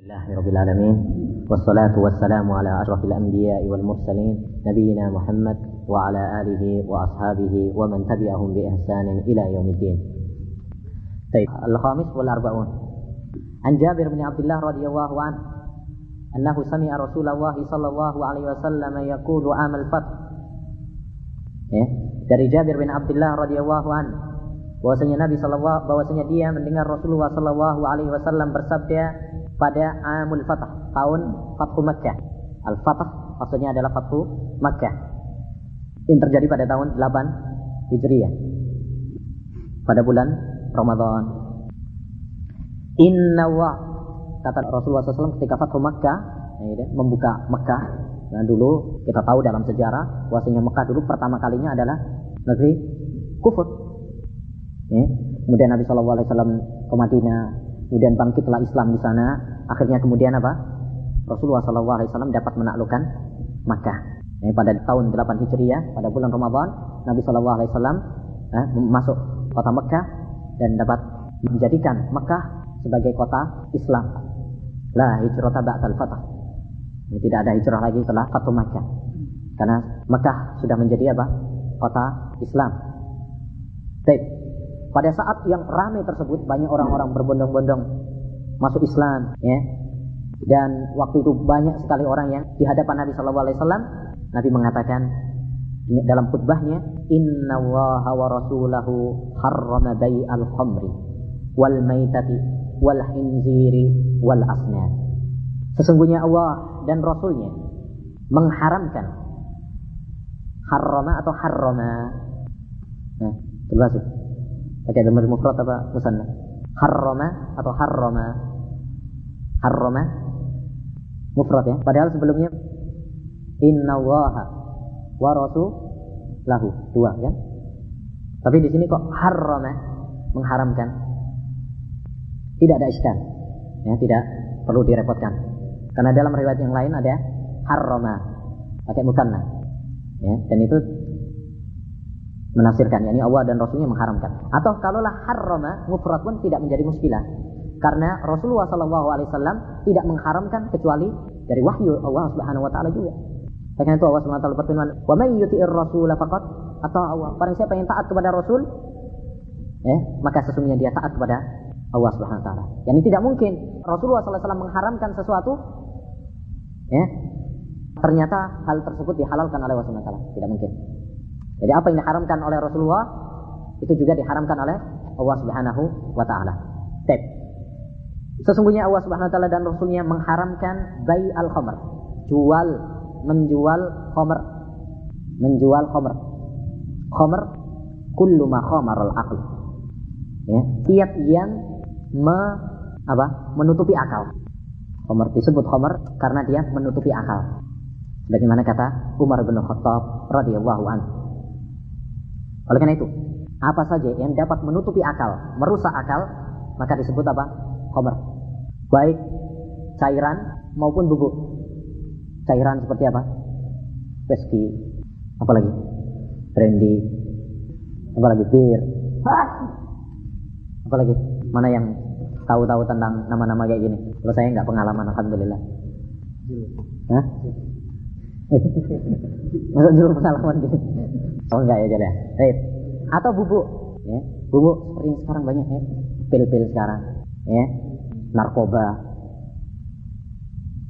الله رب العالمين والصلاة والسلام على أشرف الأنبياء والمرسلين نبينا محمد وعلى آله وأصحابه ومن تبعهم بإحسان إلى يوم الدين. طيب الخامس والأربعون. عن جابر بن عبد الله رضي الله عنه أنه سمع رسول الله صلى الله عليه وسلم يقول عام الفتح. ya, dari Jabir bin Abdullah radhiyallahu an bahwasanya Nabi sallallahu bahwasanya dia mendengar Rasulullah sallallahu alaihi wasallam bersabda pada Amul Fatah, tahun Fathu Makkah. Al-Fatah maksudnya adalah Fathu Makkah. Yang terjadi pada tahun 8 Hijriah. Pada bulan Ramadan. Inna wa kata Rasulullah SAW ketika Fathu Makkah, ya, membuka Makkah. Nah dulu kita tahu dalam sejarah bahwasanya Mekah dulu pertama kalinya adalah negeri kufur. Ya. Kemudian Nabi Wasallam ke Madinah, kemudian bangkitlah Islam di sana. Akhirnya kemudian apa? Rasulullah Wasallam dapat menaklukkan Makkah. Ya, pada tahun 8 Hijriah, pada bulan Ramadan, Nabi Wasallam eh, masuk kota Mekah dan dapat menjadikan Mekah sebagai kota Islam. La hijrata ba'dal fatah. Tidak ada hijrah lagi setelah Fatu Makkah. Karena Mekah sudah menjadi apa? Kota Islam. Baik. Pada saat yang ramai tersebut banyak orang-orang berbondong-bondong masuk Islam, ya. Dan waktu itu banyak sekali orang yang di hadapan Nabi Shallallahu Alaihi Wasallam. Nabi mengatakan dalam khutbahnya, Inna Allah wa Rasulahu harrama al khamri wal maitati wal hinziri wal asnan. Sesungguhnya Allah dan Rasulnya mengharamkan harrama atau harrama. Nah, jelas Pakai dhamir mufrad apa musanna? Harrama atau harrama? Harrama mufrad ya. Padahal sebelumnya inna waha wa lahu dua ya. Tapi di sini kok harrama mengharamkan. Tidak ada iskan. Ya, tidak perlu direpotkan. Karena dalam riwayat yang lain ada harrama pakai musanna. Ya, dan itu menafsirkan yakni Allah dan Rasulnya mengharamkan atau kalaulah harrama mufrad pun tidak menjadi muskilah karena Rasulullah Shallallahu Alaihi Wasallam tidak mengharamkan kecuali dari wahyu Allah Subhanahu Wa Taala juga. Karena itu Allah Subhanahu Wa Taala berfirman, "Wa may yuti'ir rasul faqat atau Allah." Barang siapa yang taat kepada Rasul, eh, maka sesungguhnya dia taat kepada Allah Subhanahu Wa Taala. Yang ini tidak mungkin Rasulullah Sallallahu Alaihi Wasallam mengharamkan sesuatu, ya, ternyata hal tersebut dihalalkan oleh Allah Subhanahu Wa Taala. Tidak mungkin. Jadi apa yang diharamkan oleh Rasulullah itu juga diharamkan oleh Allah Subhanahu wa taala. Tek. Sesungguhnya Allah Subhanahu wa taala dan Rasulnya mengharamkan bai al khamr, jual menjual khamr, menjual khamr. Khamr kullu ma al aql. Ya, tiap yang me, apa? menutupi akal. Khamr disebut khamr karena dia menutupi akal. Bagaimana kata Umar bin Khattab radhiyallahu anhu oleh karena itu, apa saja yang dapat menutupi akal, merusak akal, maka disebut apa? Khomer. Baik cairan maupun bubuk. Cairan seperti apa? Whisky, apalagi brandy, apalagi bir, apalagi mana yang tahu-tahu tentang nama-nama kayak gini? Kalau saya nggak pengalaman, alhamdulillah. Hah? Masa dulu pengalaman gitu? Oh enggak ya jadi ya. Baik. Atau bubuk, ya. Bubuk seperti sekarang banyak ya. Pil-pil sekarang, ya. Narkoba.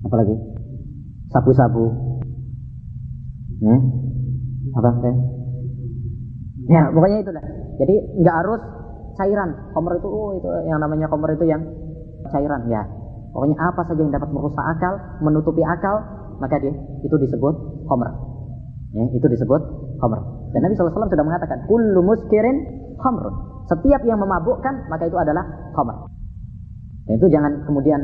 Apalagi? Sabu-sabu. Ya. Apa? Ya. ya, pokoknya itu lah. Jadi nggak harus cairan. Komer itu, oh itu yang namanya komer itu yang cairan ya. Pokoknya apa saja yang dapat merusak akal, menutupi akal, maka dia itu disebut komer. Ya, itu disebut komer. Dan Nabi SAW sudah mengatakan, Kullu muskirin khamrun. Setiap yang memabukkan, maka itu adalah khamr. Dan itu jangan kemudian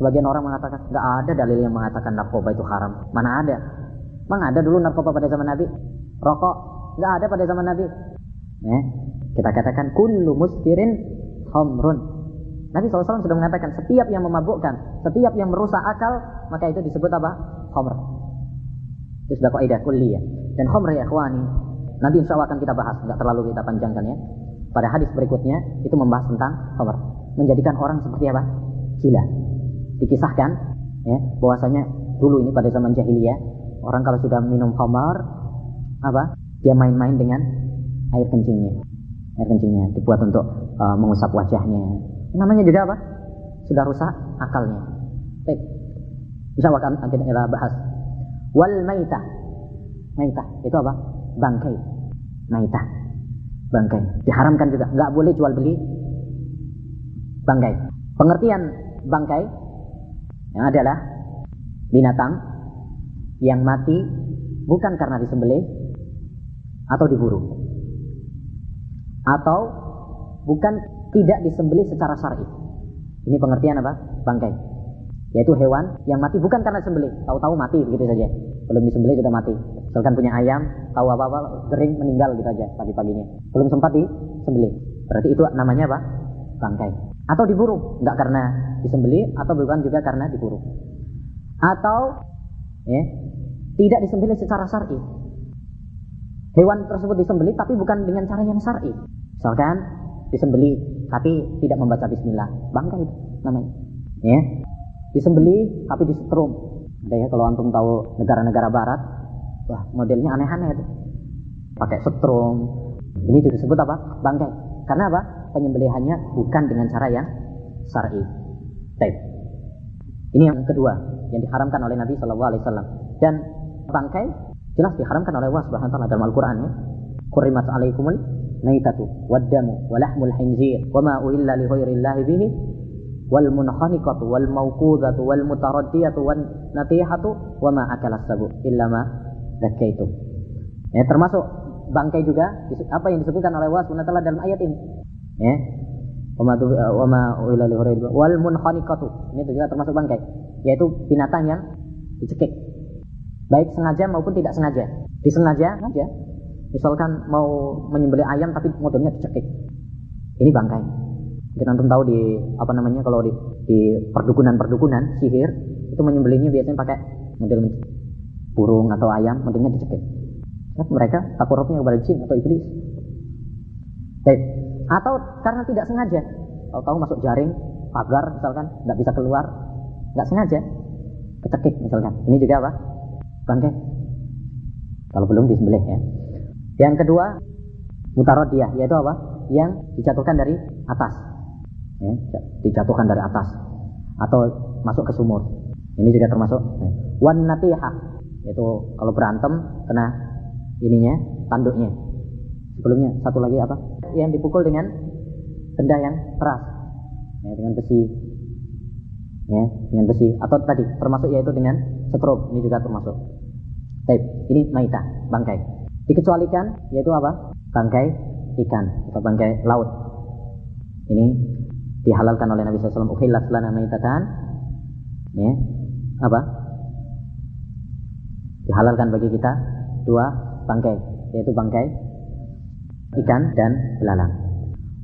sebagian orang mengatakan, nggak ada dalil yang mengatakan narkoba itu haram. Mana ada? Mang ada dulu narkoba pada zaman Nabi? Rokok? Nggak ada pada zaman Nabi. Ya, kita katakan, Kullu muskirin khamrun. Nabi SAW sudah mengatakan, setiap yang memabukkan, setiap yang merusak akal, maka itu disebut apa? Khamr. Itu sudah kaidah kulliyah. Dan khamr ya ikhwani, Nanti insya Allah akan kita bahas, nggak terlalu kita panjangkan ya. Pada hadis berikutnya itu membahas tentang khamr, menjadikan orang seperti apa? Gila. dikisahkan ya bahwasanya dulu ini pada zaman jahiliyah orang kalau sudah minum khamar apa dia main-main dengan air kencingnya. Air kencingnya dibuat untuk uh, mengusap wajahnya. Namanya juga apa? Sudah rusak akalnya. Baik. Bisa akan kita bahas. Wal maitah. Maitah itu apa? Bangkai. Maitah. Bangkai. Diharamkan juga. Nggak boleh jual beli bangkai pengertian bangkai yang adalah binatang yang mati bukan karena disembelih atau diburu atau bukan tidak disembelih secara syar'i. Ini pengertian apa? Bangkai. Yaitu hewan yang mati bukan karena disembelih, tahu-tahu mati begitu saja. Belum disembelih sudah mati. Misalkan punya ayam, tahu apa-apa kering meninggal gitu aja pagi-paginya. Belum sempat disembelih. Berarti itu namanya apa? Bangkai. Atau diburu, enggak karena disembelih atau bukan juga karena diburu. Atau ya, tidak disembelih secara syar'i. Hewan tersebut disembelih tapi bukan dengan cara yang syar'i. Misalkan disembelih tapi tidak membaca bismillah, bangkai itu namanya. Ya. Disembelih tapi disetrum. Ada ya kalau antum tahu negara-negara barat, wah modelnya aneh-aneh itu. Pakai setrum. Ini disebut apa? Bangkai. Karena apa? Penyembelihannya bukan dengan cara yang syar'i. Baik. Ini yang kedua yang diharamkan oleh Nabi Shallallahu Alaihi Wasallam. Dan bangkai jelas diharamkan oleh Allah Subhanahu wa taala dalam Al-Qur'an ya. Qurrimat alaikumul maitatu waddamu wa lahmul khinzir wa ma uhilla li bihi wal munkhaniqatu wal mawqudatu wal mutaraddiyatu wan natihatu wa ma akalas sabu illa ma zakaitum. Ya, termasuk bangkai juga apa yang disebutkan oleh Allah Subhanahu wa taala dalam ayat ini. Ya. Wa ma uhilla li ghairillahi wal munkhaniqatu. Ini juga termasuk bangkai, yaitu binatang yang dicekik baik sengaja maupun tidak sengaja. Disengaja aja. Misalkan mau menyembelih ayam tapi modelnya dicekik. Ini bangkai. Mungkin antum tahu di apa namanya kalau di, di perdukunan-perdukunan sihir itu menyembelihnya biasanya pakai model burung atau ayam modelnya dicekik. Nah, mereka takurupnya kepada jin atau iblis. Baik. Atau karena tidak sengaja. Tahu-tahu masuk jaring, pagar misalkan, nggak bisa keluar, nggak sengaja, kecekik misalkan. Ini juga apa? bangkai. Kalau belum disembelih ya. Yang kedua, mutarodiyah, yaitu apa? Yang dijatuhkan dari atas. Ya, dijatuhkan dari atas. Atau masuk ke sumur. Ini juga termasuk. Ya. Wan natihah, yaitu kalau berantem kena ininya, tanduknya. Sebelumnya, satu lagi apa? Yang dipukul dengan benda yang keras. Ya, dengan besi. Ya, dengan besi. Atau tadi, termasuk yaitu dengan setrum. Ini juga termasuk. Baik, ini maita, bangkai. Dikecualikan yaitu apa? Bangkai ikan atau bangkai laut. Ini dihalalkan oleh Nabi SAW. Uhillat lana maitatan. Ya, apa? Dihalalkan bagi kita dua bangkai, yaitu bangkai ikan dan belalang.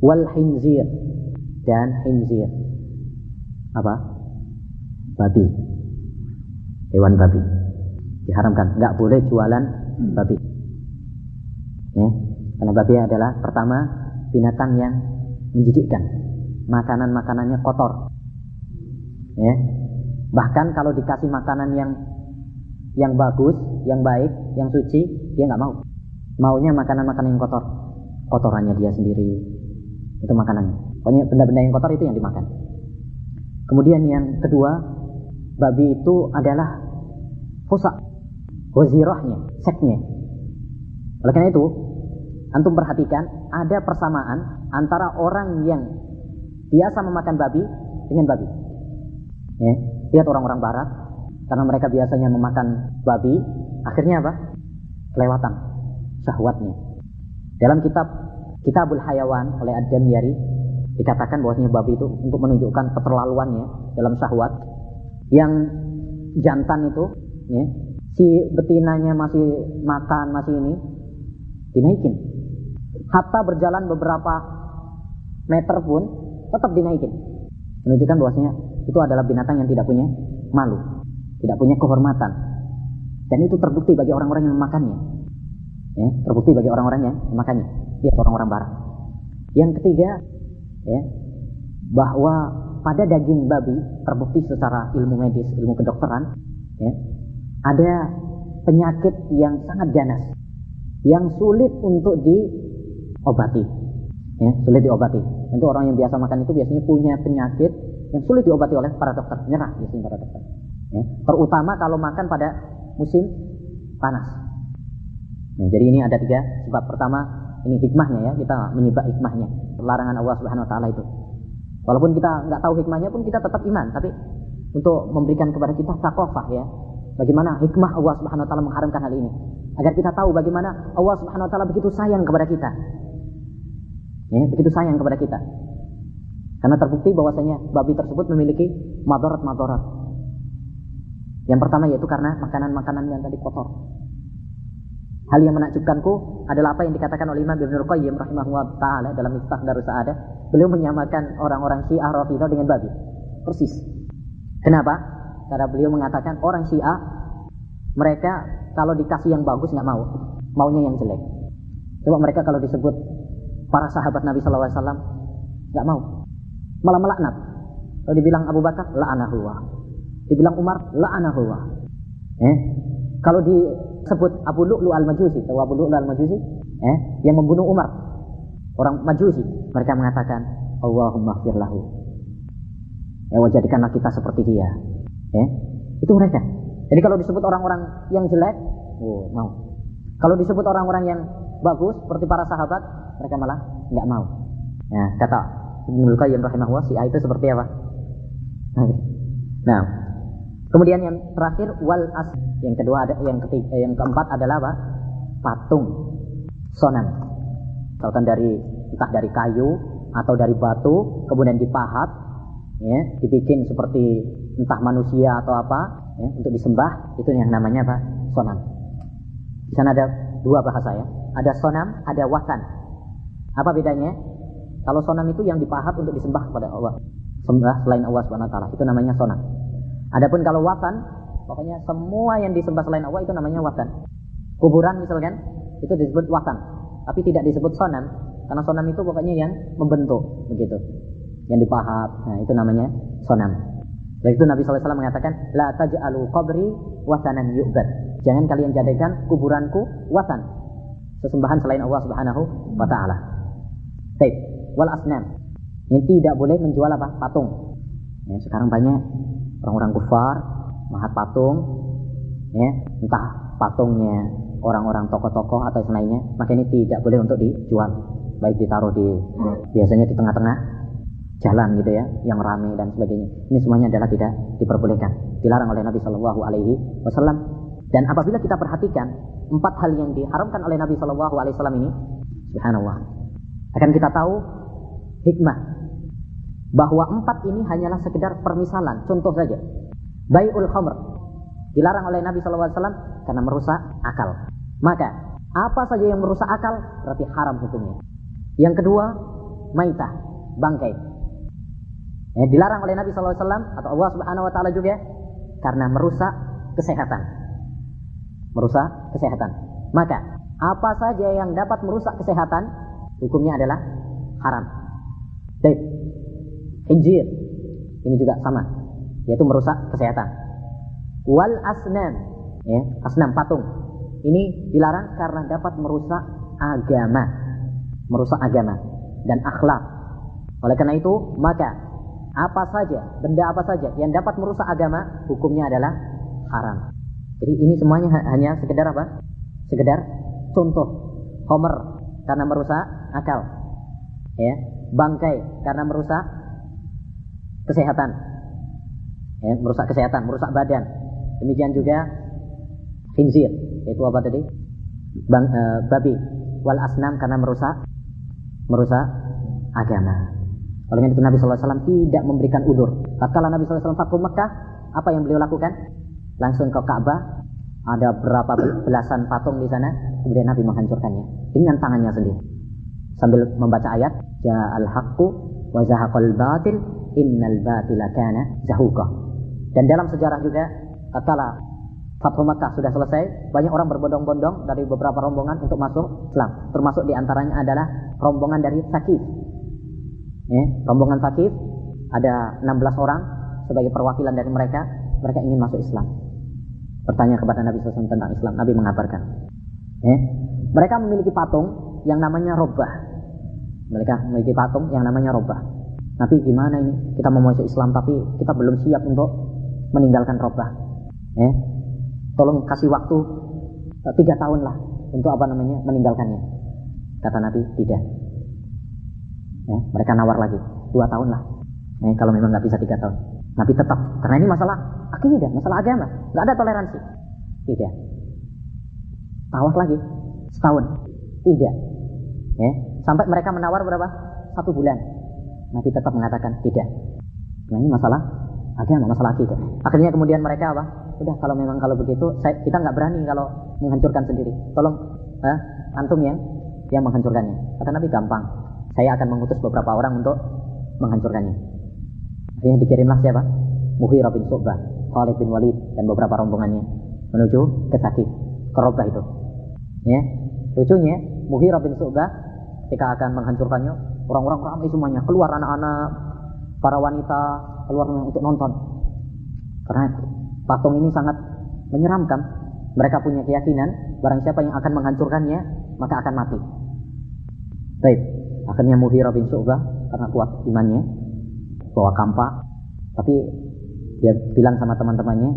Wal hinzir dan hinzir. Apa? Babi. Hewan babi. Diharamkan. Nggak boleh jualan babi. Ya. Karena babi adalah pertama binatang yang menjijikkan. Makanan makanannya kotor. Ya. Bahkan kalau dikasih makanan yang yang bagus yang baik yang suci dia nggak mau. Maunya makanan-makanan yang kotor kotorannya dia sendiri itu makanannya pokoknya benda-benda yang kotor itu yang dimakan kemudian yang kedua babi itu adalah fusak wazirahnya, seknya. Oleh karena itu, antum perhatikan ada persamaan antara orang yang biasa memakan babi dengan babi. Ya, lihat orang-orang barat karena mereka biasanya memakan babi, akhirnya apa? Kelewatan syahwatnya. Dalam kitab Kitabul Hayawan oleh Ad-Damyari dikatakan bahwasanya babi itu untuk menunjukkan keterlaluannya dalam syahwat. Yang jantan itu ya, si betinanya masih makan masih ini dinaikin. Hatta berjalan beberapa meter pun tetap dinaikin. Menunjukkan bahwasanya itu adalah binatang yang tidak punya malu tidak punya kehormatan. Dan itu terbukti bagi orang-orang yang memakannya ya terbukti bagi orang-orang yang memakannya lihat orang-orang barat yang ketiga ya bahwa pada daging babi terbukti secara ilmu medis, ilmu kedokteran, ya, ada penyakit yang sangat ganas, yang sulit untuk diobati, ya, sulit diobati. Untuk orang yang biasa makan itu biasanya punya penyakit yang sulit diobati oleh para dokter, nyerah biasanya para dokter. Ya. Terutama kalau makan pada musim panas. Nah, jadi ini ada tiga sebab. Pertama, ini hikmahnya ya, kita menyebab hikmahnya. Larangan Allah Subhanahu wa taala itu. Walaupun kita nggak tahu hikmahnya pun kita tetap iman, tapi untuk memberikan kepada kita takofah ya. Bagaimana hikmah Allah Subhanahu wa taala mengharamkan hal ini? Agar kita tahu bagaimana Allah Subhanahu wa taala begitu sayang kepada kita. Ya, begitu sayang kepada kita. Karena terbukti bahwasanya babi tersebut memiliki madarat-madarat. Yang pertama yaitu karena makanan-makanan yang tadi kotor. Hal yang menakjubkanku adalah apa yang dikatakan oleh Imam Ibnu Qayyim rahimahullah taala dalam Miftah Darus Sa'adah. Beliau menyamakan orang-orang Syiah Rafidhah dengan babi. Persis. Kenapa? Karena beliau mengatakan orang Syiah mereka kalau dikasih yang bagus nggak mau, maunya yang jelek. Coba mereka kalau disebut para sahabat Nabi SAW nggak mau, malah melaknat. Kalau dibilang Abu Bakar, la'anahullah. Dibilang Umar, la'anahullah. Eh? Kalau di sebut Abu Lu'lu al-Majusi, tahu Abu Lu'lu al-Majusi? Eh, yang membunuh Umar. Orang Majusi. Mereka mengatakan, Allahumma lahu. Ya, wajadikanlah kita seperti dia. Eh, itu mereka. Jadi kalau disebut orang-orang yang jelek, oh, mau. Kalau disebut orang-orang yang bagus, seperti para sahabat, mereka malah nggak mau. Ya, kata Ibnu Qayyim rahimahullah, si itu seperti apa? Nah, Kemudian yang terakhir wal as. Yang kedua ada yang ketiga, yang keempat adalah apa? Patung sonan. Misalkan dari entah dari kayu atau dari batu, kemudian dipahat, ya, dibikin seperti entah manusia atau apa, ya, untuk disembah, itu yang namanya apa? Sonam. Di sana ada dua bahasa ya. Ada sonam, ada watan. Apa bedanya? Kalau sonam itu yang dipahat untuk disembah kepada Allah. Sembah selain Allah Subhanahu Itu namanya sonam. Adapun kalau watan, pokoknya semua yang disembah selain Allah itu namanya watan. Kuburan misalkan, itu disebut watan. Tapi tidak disebut sonam, karena sonam itu pokoknya yang membentuk, begitu. Yang dipahat, nah itu namanya sonam. Dan itu Nabi SAW mengatakan, La taj'alu qabri watanan yu'bad. Jangan kalian jadikan kuburanku watan. Sesembahan selain Allah Subhanahu wa taala. Baik, wal asnam. Yang tidak boleh menjual apa? Patung. Ya, sekarang banyak orang-orang kufar mahat patung ya entah patungnya orang-orang tokoh-tokoh atau selainnya maka ini tidak boleh untuk dijual. Baik ditaruh di biasanya di tengah-tengah jalan gitu ya yang ramai dan sebagainya. Ini semuanya adalah tidak diperbolehkan. Dilarang oleh Nabi Shallallahu Alaihi Wasallam. Dan apabila kita perhatikan empat hal yang diharamkan oleh Nabi Shallallahu Alaihi Wasallam ini subhanallah. Akan kita tahu hikmah bahwa empat ini hanyalah sekedar permisalan, contoh saja. Bai'ul khamr dilarang oleh Nabi SAW karena merusak akal. Maka apa saja yang merusak akal berarti haram hukumnya. Yang kedua, maitah, bangkai. Ya, dilarang oleh Nabi SAW atau Allah Subhanahu Wa Taala juga karena merusak kesehatan. Merusak kesehatan. Maka apa saja yang dapat merusak kesehatan hukumnya adalah haram. Baik, Injir. Ini juga sama, yaitu merusak kesehatan. Wal asnam, ya, asnam patung. Ini dilarang karena dapat merusak agama, merusak agama dan akhlak. Oleh karena itu, maka apa saja, benda apa saja yang dapat merusak agama, hukumnya adalah haram. Jadi ini semuanya hanya sekedar apa? Sekedar contoh. Homer karena merusak akal. Ya, bangkai karena merusak kesehatan. Ya, merusak kesehatan, merusak badan. Demikian juga khinzir, itu apa tadi? Bang, e, babi wal asnam karena merusak merusak agama. Oleh itu Nabi SAW tidak memberikan udur. Tatkala Nabi SAW Fathu Mekah, apa yang beliau lakukan? Langsung ke Ka'bah, ada berapa belasan patung di sana, kemudian Nabi menghancurkannya dengan tangannya sendiri. Sambil membaca ayat, Ja'al haqqu wa zahaqal batil innal batila kana zahuqa. Dan dalam sejarah juga tatkala Fathu Makkah sudah selesai, banyak orang berbondong-bondong dari beberapa rombongan untuk masuk Islam. Termasuk di antaranya adalah rombongan dari Sakif. Ya, rombongan Sakif ada 16 orang sebagai perwakilan dari mereka, mereka ingin masuk Islam. Bertanya kepada Nabi SAW tentang Islam, Nabi mengabarkan. Ya, mereka memiliki patung yang namanya Robah. Mereka memiliki patung yang namanya Robah. Nabi gimana ini? Kita mau masuk Islam tapi kita belum siap untuk meninggalkan Robah. Ya, tolong kasih waktu eh, tiga tahun lah untuk apa namanya meninggalkannya. Kata Nabi tidak. Ya, mereka nawar lagi dua tahun lah Eh, kalau memang nggak bisa tiga tahun. Nabi tetap, karena ini masalah akidah, masalah agama, nggak ada toleransi. Tidak. Tawar lagi, setahun. Tidak. Ya. Sampai mereka menawar berapa? Satu bulan. Nabi tetap mengatakan tidak. Nah ini masalah agama, masalah akidah. Akhirnya kemudian mereka apa? Udah kalau memang kalau begitu, saya, kita nggak berani kalau menghancurkan sendiri. Tolong, eh, antum yang yang menghancurkannya. Kata Nabi gampang. Saya akan mengutus beberapa orang untuk menghancurkannya. Akhirnya dikirimlah siapa? Muhir bin Su'bah, Khalid bin Walid dan beberapa rombongannya menuju ke Sakif, ke Robah itu. Ya, lucunya Muhir bin Su'bah ketika akan menghancurkannya, orang-orang ramai semuanya, keluar anak-anak, para wanita keluar untuk nonton. Karena patung ini sangat menyeramkan. Mereka punya keyakinan, barang siapa yang akan menghancurkannya, maka akan mati. Baik, akhirnya Muhir bin Su'bah karena kuat imannya, bawa kampak tapi dia bilang sama teman-temannya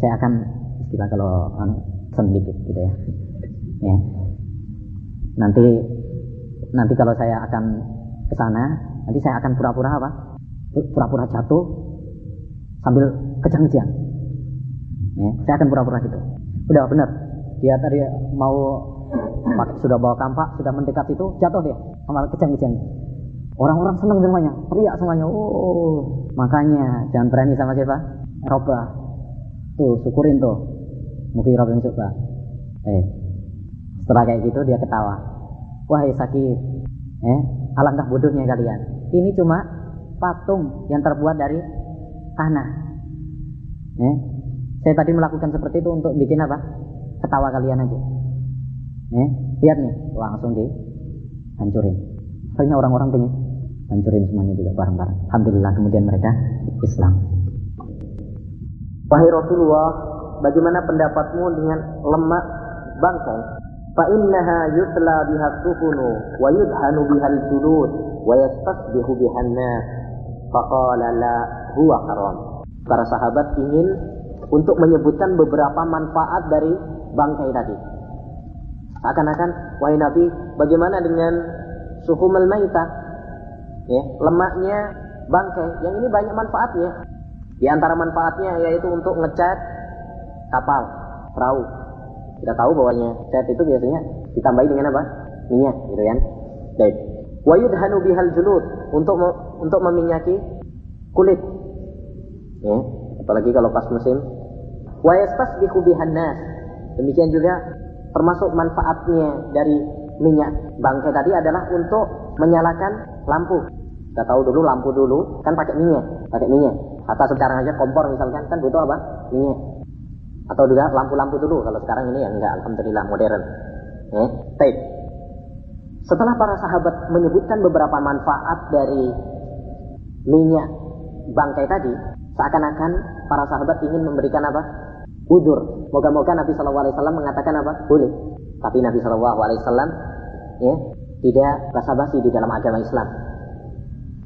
saya akan istilah kalau anu sedikit gitu ya ya nanti nanti kalau saya akan ke sana nanti saya akan pura-pura apa pura-pura jatuh sambil kejang-kejang ya, saya akan pura-pura gitu udah benar dia tadi mau sudah bawa kampak sudah mendekat itu jatuh dia sama kejang-kejang Orang-orang senang semuanya, teriak semuanya. Oh, makanya jangan berani sama siapa? Roba. Tuh, syukurin tuh. Mungkin Roba coba. Eh, setelah kayak gitu dia ketawa. Wahai sakit, eh, alangkah bodohnya kalian. Ini cuma patung yang terbuat dari tanah. Eh, saya tadi melakukan seperti itu untuk bikin apa? Ketawa kalian aja. Eh, lihat nih, langsung dihancurin. Akhirnya orang-orang pengen hancurin semuanya juga bareng-bareng. Alhamdulillah kemudian mereka Islam. Wahai Rasulullah, bagaimana pendapatmu dengan lemak bangkai? Biha sufunu wa yudhanu biha al-julud wa yastasbihu biha an-nas. Faqala la huwa haram. Para sahabat ingin untuk menyebutkan beberapa manfaat dari bangkai tadi. Akan-akan, wahai Nabi, bagaimana dengan suhumul maitah? ya, lemaknya bangkai. Yang ini banyak manfaatnya. Di antara manfaatnya yaitu untuk ngecat kapal, perahu. Kita tahu bahwanya cat itu biasanya ditambahi dengan apa? Minyak, gitu kan? Baik. Wa yudhanu julud untuk untuk meminyaki kulit. Ya, apalagi kalau pas musim. Wa yastasbihu nas. Demikian juga termasuk manfaatnya dari minyak bangkai tadi adalah untuk menyalakan lampu. Kita tahu dulu lampu dulu kan pakai minyak, pakai minyak. Atau sekarang aja kompor misalkan kan butuh apa? Minyak. Atau juga lampu-lampu dulu. Kalau sekarang ini ya enggak, alhamdulillah modern. Eh, baik. Setelah para sahabat menyebutkan beberapa manfaat dari minyak bangkai tadi, seakan-akan para sahabat ingin memberikan apa? Udur. Moga-moga Nabi Wasallam mengatakan apa? Boleh. Tapi Nabi Wasallam ya tidak basa-basi di dalam agama Islam.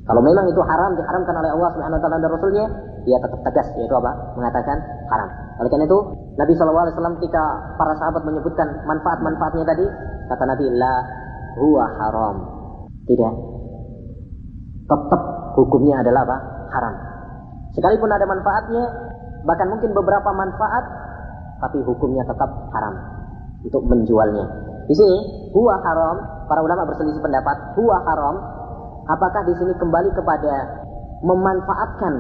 Kalau memang itu haram diharamkan oleh Allah Subhanahu wa taala dan Rasulnya, dia tetap tegas yaitu apa? Mengatakan haram. Oleh karena itu, Nabi wasallam ketika para sahabat menyebutkan manfaat-manfaatnya tadi, kata Nabi, "La huwa haram." Tidak. Tetap hukumnya adalah apa? Haram. Sekalipun ada manfaatnya, bahkan mungkin beberapa manfaat, tapi hukumnya tetap haram untuk menjualnya. Di sini, huwa haram, para ulama berselisih pendapat, huwa haram apakah di sini kembali kepada memanfaatkan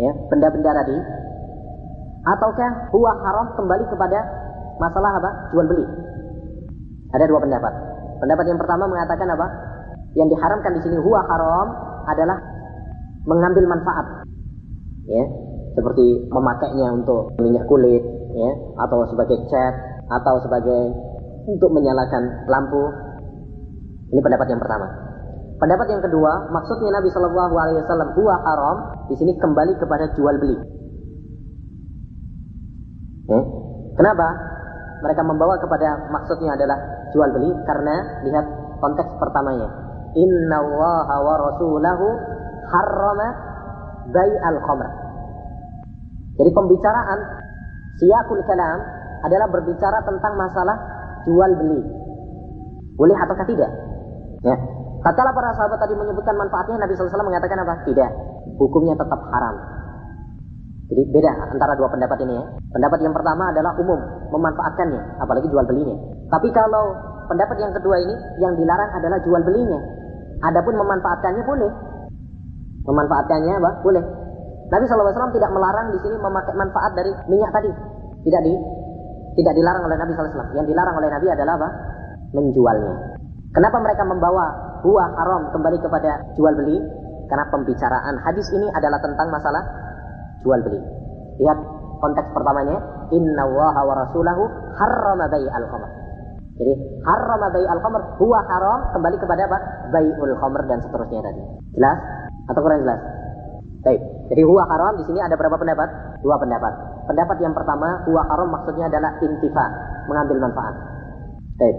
ya benda-benda tadi? Ataukah huwa haram kembali kepada masalah apa? Jual beli. Ada dua pendapat. Pendapat yang pertama mengatakan apa? Yang diharamkan di sini huwa haram adalah mengambil manfaat ya seperti memakainya untuk minyak kulit ya atau sebagai cat atau sebagai untuk menyalakan lampu. Ini pendapat yang pertama Pendapat yang kedua, maksudnya Nabi Shallallahu Alaihi Wasallam huwa haram di sini kembali kepada jual beli. Eh? Kenapa? Mereka membawa kepada maksudnya adalah jual beli karena lihat konteks pertamanya. Inna Allah wa rasulahu harrama bay al khamr. Jadi pembicaraan siakul kalam adalah berbicara tentang masalah jual beli. Boleh ataukah tidak? Ya. Katalah para sahabat tadi menyebutkan manfaatnya, Nabi SAW mengatakan apa? Tidak. Hukumnya tetap haram. Jadi beda antara dua pendapat ini ya. Pendapat yang pertama adalah umum, memanfaatkannya, apalagi jual belinya. Tapi kalau pendapat yang kedua ini, yang dilarang adalah jual belinya. Adapun memanfaatkannya boleh. Memanfaatkannya apa? Boleh. Nabi SAW tidak melarang di sini memakai manfaat dari minyak tadi. Tidak di tidak dilarang oleh Nabi SAW. Yang dilarang oleh Nabi adalah apa? Menjualnya. Kenapa mereka membawa buah haram kembali kepada jual beli? Karena pembicaraan hadis ini adalah tentang masalah jual beli. Lihat konteks pertamanya, Inna Allah wa rasulahu harrama al khamr. Jadi harrama al khamr huwa haram kembali kepada apa? Bai'ul khamr dan seterusnya tadi. Jelas atau kurang jelas? Baik. Jadi huwa haram di sini ada berapa pendapat? Dua pendapat. Pendapat yang pertama, huwa haram maksudnya adalah intifa, mengambil manfaat. Baik.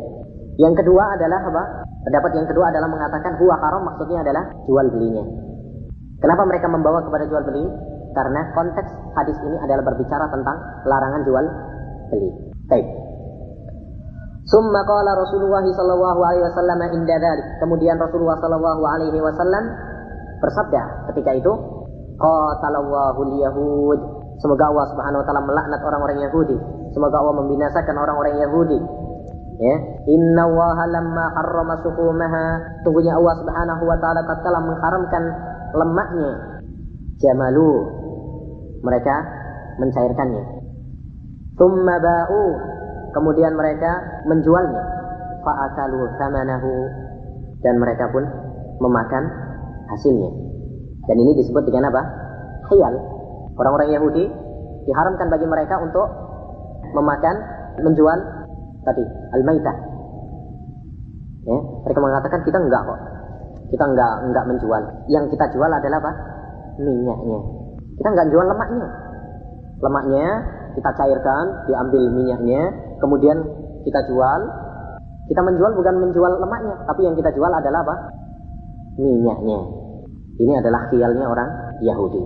Yang kedua adalah apa? Pendapat yang kedua adalah mengatakan huwa haram maksudnya adalah jual belinya. Kenapa mereka membawa kepada jual beli? Karena konteks hadis ini adalah berbicara tentang larangan jual beli. Baik. Summa qala Rasulullah sallallahu alaihi wasallam inda dhalik. Kemudian Rasulullah sallallahu alaihi wasallam bersabda ketika itu, qatalallahu yahud Semoga Allah Subhanahu wa taala melaknat orang-orang Yahudi. Semoga Allah membinasakan orang-orang Yahudi. Ya, inna Allah lamma harrama suhumaha. Tunggunya Allah Subhanahu wa taala tatkala mengharamkan lemaknya. Jamalu mereka mencairkannya. Thumma ba'u, kemudian mereka menjualnya. Fa'akalu thamanahu dan mereka pun memakan hasilnya. Dan ini disebut dengan apa? Khiyal. Orang-orang Yahudi diharamkan bagi mereka untuk memakan, menjual tadi al-maitah. Ya, mereka mengatakan kita enggak kok. Kita enggak enggak menjual. Yang kita jual adalah apa? Minyaknya. Kita nggak jual lemaknya. Lemaknya kita cairkan, diambil minyaknya, kemudian kita jual. Kita menjual bukan menjual lemaknya, tapi yang kita jual adalah apa? Minyaknya. Ini adalah khialnya orang Yahudi.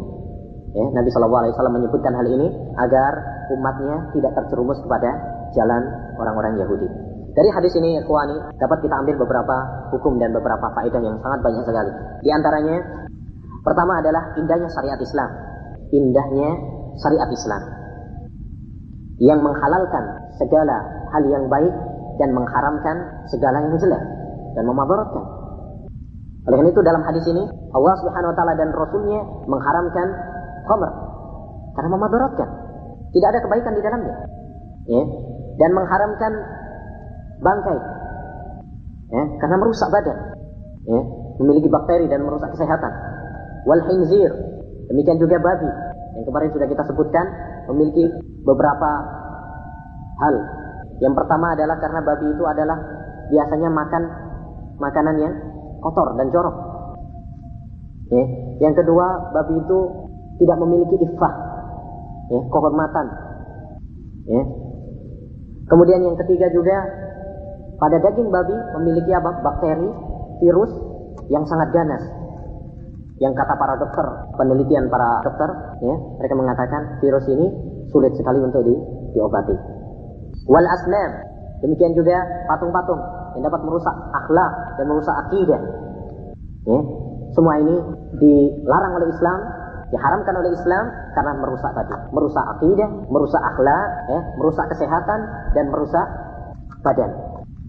Ya, Nabi Shallallahu Alaihi Wasallam menyebutkan hal ini agar umatnya tidak terjerumus kepada jalan orang-orang Yahudi. Dari hadis ini, Kuani, dapat kita ambil beberapa hukum dan beberapa faedah yang sangat banyak sekali. Di antaranya, pertama adalah indahnya syariat Islam indahnya syariat Islam yang menghalalkan segala hal yang baik dan mengharamkan segala yang jelek dan memadaratkan. Oleh karena itu dalam hadis ini Allah Subhanahu wa taala dan rasulnya mengharamkan khamr karena memadaratkan. Tidak ada kebaikan di dalamnya. Ya. Dan mengharamkan bangkai. Ya, karena merusak badan. Ya, memiliki bakteri dan merusak kesehatan. Wal khinzir Demikian juga babi yang kemarin sudah kita sebutkan memiliki beberapa hal. Yang pertama adalah karena babi itu adalah biasanya makan makanan yang kotor dan jorok. Ya. Yang kedua, babi itu tidak memiliki iffah, ya, kehormatan. Ya. Kemudian yang ketiga juga pada daging babi memiliki apa? Bakteri, virus yang sangat ganas yang kata para dokter, penelitian para dokter, ya, mereka mengatakan virus ini sulit sekali untuk di, diobati. Wal asnam, demikian juga patung-patung yang dapat merusak akhlak dan merusak akidah. Ya, semua ini dilarang oleh Islam, diharamkan oleh Islam karena merusak tadi, merusak akidah, merusak akhlak, ya, merusak kesehatan dan merusak badan.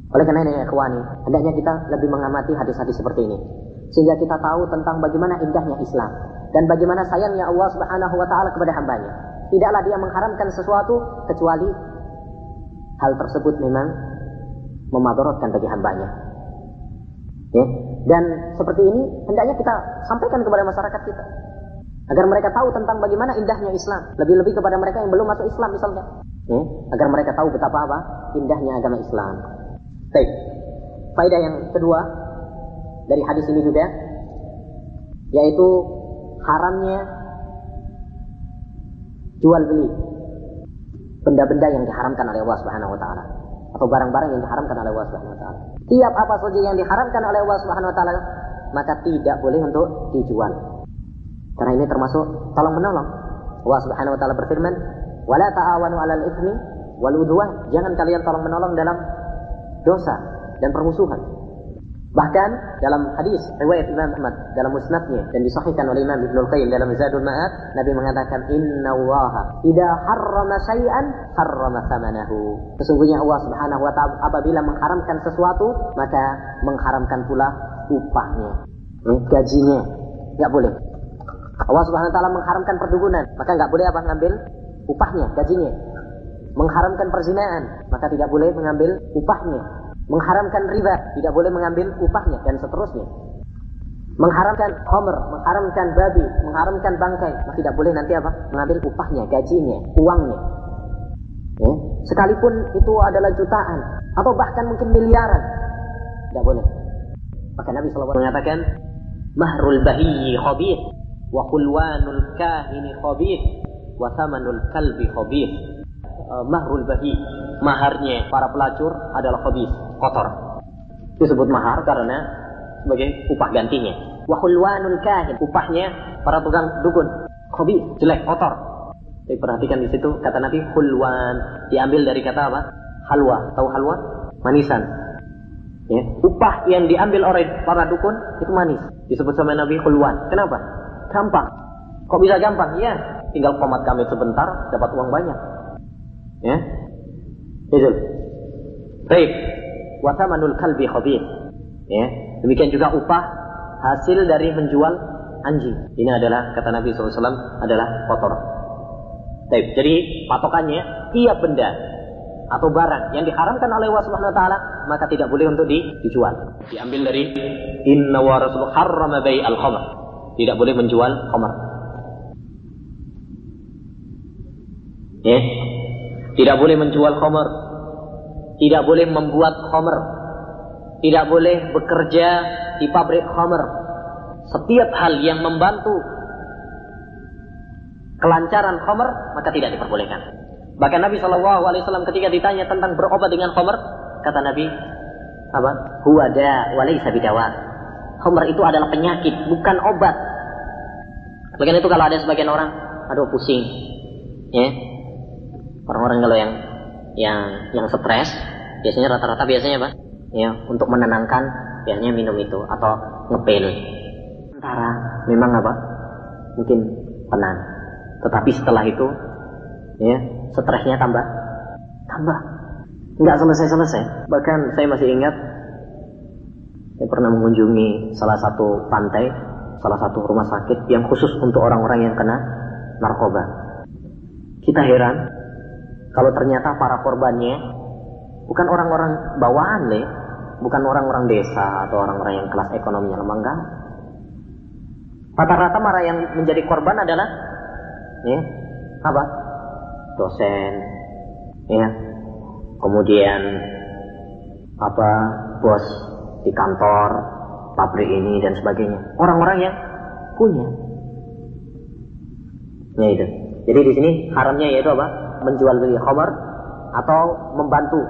Oleh karena ini, ikhwani, hendaknya kita lebih mengamati hadis-hadis seperti ini sehingga kita tahu tentang bagaimana indahnya Islam dan bagaimana sayangnya Allah Subhanahu wa taala kepada hambanya. Tidaklah dia mengharamkan sesuatu kecuali hal tersebut memang memadaratkan bagi hambanya. Ya. Dan seperti ini hendaknya kita sampaikan kepada masyarakat kita agar mereka tahu tentang bagaimana indahnya Islam. Lebih-lebih kepada mereka yang belum masuk Islam misalnya, ya. agar mereka tahu betapa apa indahnya agama Islam. Baik. Faedah yang kedua dari hadis ini juga yaitu haramnya jual beli benda-benda yang diharamkan oleh Allah Subhanahu wa taala atau barang-barang yang diharamkan oleh Allah Subhanahu wa taala. Tiap apa saja yang diharamkan oleh Allah Subhanahu wa taala maka tidak boleh untuk dijual. Karena ini termasuk tolong menolong. Allah Subhanahu wa taala berfirman, "Wala ta'awanu 'alal itsmi wal udwan." Jangan kalian tolong menolong dalam dosa dan permusuhan. Bahkan dalam hadis riwayat Imam Ahmad dalam musnadnya dan disahihkan oleh Imam Ibnu Qayyim dalam Zadul Ma'ad, Nabi mengatakan Inna Allah idza harrama syai'an harrama thamanahu. Sesungguhnya Allah Subhanahu wa taala apabila mengharamkan sesuatu, maka mengharamkan pula upahnya, gajinya. Enggak boleh. Allah Subhanahu wa taala mengharamkan perdukunan, maka enggak boleh apa ngambil upahnya, gajinya. Mengharamkan perzinaan, maka tidak boleh mengambil upahnya, mengharamkan riba, tidak boleh mengambil upahnya dan seterusnya. Mengharamkan homer, mengharamkan babi, mengharamkan bangkai, maka tidak boleh nanti apa? Mengambil upahnya, gajinya, uangnya. Ya. Sekalipun itu adalah jutaan atau bahkan mungkin miliaran, tidak boleh. Maka Nabi SAW mengatakan, Mahrul bahiyi khabir, wa kulwanul kahini khabir, wa samanul kalbi khabir. Uh, mahrul bahi, maharnya para pelacur adalah khabis, kotor. Disebut mahar karena sebagai upah gantinya. Wahulwanul kahin, upahnya para tukang dukun. Khabis, jelek, kotor. Tapi perhatikan di situ kata Nabi hulwan diambil dari kata apa? Halwa. Tahu halwa? Manisan. Ya. Upah yang diambil oleh para dukun itu manis. Disebut sama Nabi hulwan. Kenapa? Gampang. Kok bisa gampang? Ya, tinggal komat kami sebentar dapat uang banyak. Ya. Itu. Baik. Wasamanul kalbi khabir. Ya. Demikian juga upah hasil dari menjual anjing. Ini adalah kata Nabi SAW adalah kotor. Baik. Jadi patokannya tiap benda atau barang yang diharamkan oleh Allah Subhanahu wa taala maka tidak boleh untuk di, dijual. Diambil dari inna wa rasul harrama bai al khamr. Tidak boleh menjual khamr. Ya. Tidak boleh menjual khamr. Tidak boleh membuat khamr. Tidak boleh bekerja di pabrik khamr. Setiap hal yang membantu kelancaran khamr maka tidak diperbolehkan. Bahkan Nabi Shallallahu Alaihi Wasallam ketika ditanya tentang berobat dengan khamr, kata Nabi, apa? Huwada walaysa bidawa. Khamr itu adalah penyakit, bukan obat. Bagian itu kalau ada sebagian orang, aduh pusing, ya. Orang-orang kalau yang yang yang stres, biasanya rata-rata biasanya apa? Ya, untuk menenangkan biasanya minum itu atau ngepil. Sementara memang apa? Mungkin tenang. Tetapi setelah itu, ya, stresnya tambah, tambah. Nggak selesai-selesai. Bahkan saya masih ingat, saya pernah mengunjungi salah satu pantai, salah satu rumah sakit yang khusus untuk orang-orang yang kena narkoba. Kita heran, kalau ternyata para korbannya bukan orang-orang bawaan deh, bukan orang-orang desa atau orang-orang yang kelas ekonominya lemah enggak. Rata-rata marah yang menjadi korban adalah ya, apa? Dosen, ya, kemudian apa bos di kantor, pabrik ini dan sebagainya. Orang-orang yang punya. Ya itu. Jadi di sini haramnya yaitu apa? Menjual beli khamar atau membantu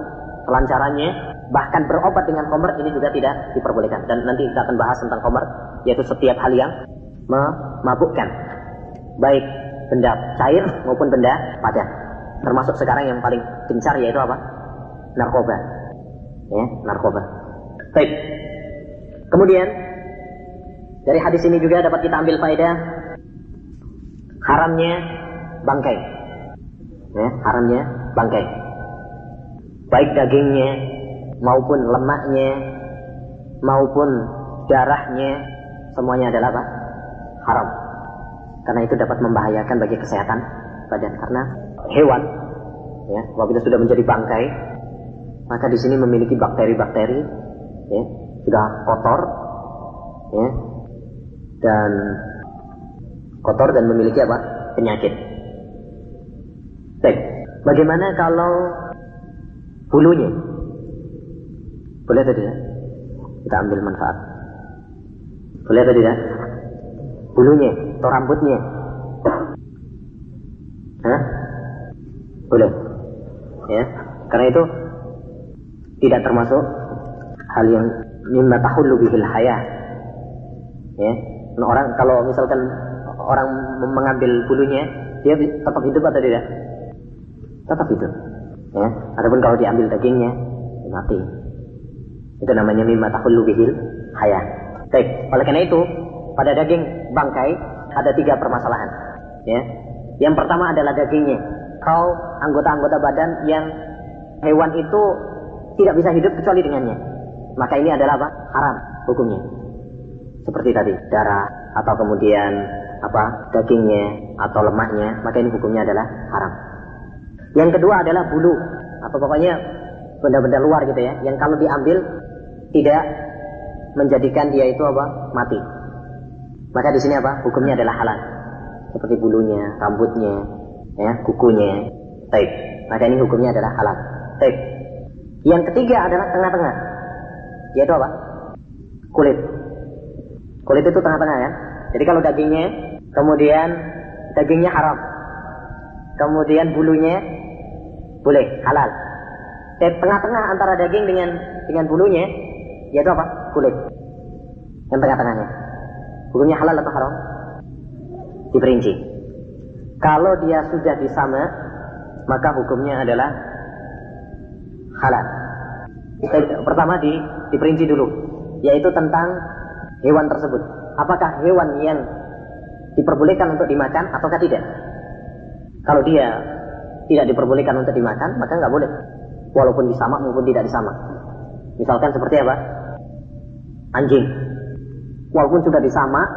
kelancarannya bahkan berobat dengan khamar ini juga tidak diperbolehkan dan nanti kita akan bahas tentang khamar yaitu setiap hal yang memabukkan baik benda cair maupun benda padat termasuk sekarang yang paling gencar yaitu apa narkoba ya narkoba baik kemudian dari hadis ini juga dapat kita ambil faedah. Haramnya bangkai. Ya haramnya bangkai. Baik dagingnya maupun lemaknya maupun darahnya semuanya adalah apa? Haram. Karena itu dapat membahayakan bagi kesehatan badan. Karena hewan ya apabila sudah menjadi bangkai maka di sini memiliki bakteri-bakteri ya sudah kotor ya dan kotor dan memiliki apa penyakit baik bagaimana kalau bulunya boleh tadi ya kita ambil manfaat Boleh atau tidak? Bulunya atau rambutnya? Hah? Boleh. Ya. Karena itu tidak termasuk hal yang mimma tahullu bihil. Ya. Nah, orang kalau misalkan orang mengambil bulunya, dia tetap hidup atau tidak? Tetap hidup. Ya. Adapun kalau diambil dagingnya, mati. Itu namanya mimma tahullu bihil. Baik, oleh karena itu pada daging bangkai ada tiga permasalahan. Ya. Yang pertama adalah dagingnya. Kau anggota-anggota badan yang hewan itu tidak bisa hidup kecuali dengannya. Maka ini adalah apa? Haram hukumnya. Seperti tadi, darah atau kemudian apa dagingnya atau lemaknya, maka ini hukumnya adalah haram. Yang kedua adalah bulu atau pokoknya benda-benda luar gitu ya, yang kalau diambil tidak menjadikan dia itu apa mati. Maka di sini apa? Hukumnya adalah halal. Seperti bulunya, rambutnya, ya, kukunya. Baik. Maka ini hukumnya adalah halal. Baik. Yang ketiga adalah tengah-tengah. Yaitu apa? Kulit. Kulit itu tengah-tengah ya. Jadi kalau dagingnya, kemudian dagingnya haram. Kemudian bulunya boleh, halal. Dan tengah-tengah antara daging dengan dengan bulunya, yaitu apa? Kulit. Yang tengah-tengahnya. Hukumnya halal atau haram? Diperinci. Kalau dia sudah disama, maka hukumnya adalah halal. Pertama di, diperinci dulu, yaitu tentang hewan tersebut. Apakah hewan yang diperbolehkan untuk dimakan ataukah tidak? Kalau dia tidak diperbolehkan untuk dimakan, maka nggak boleh. Walaupun disamak maupun tidak disamak. Misalkan seperti apa? Anjing. Walaupun sudah disamak,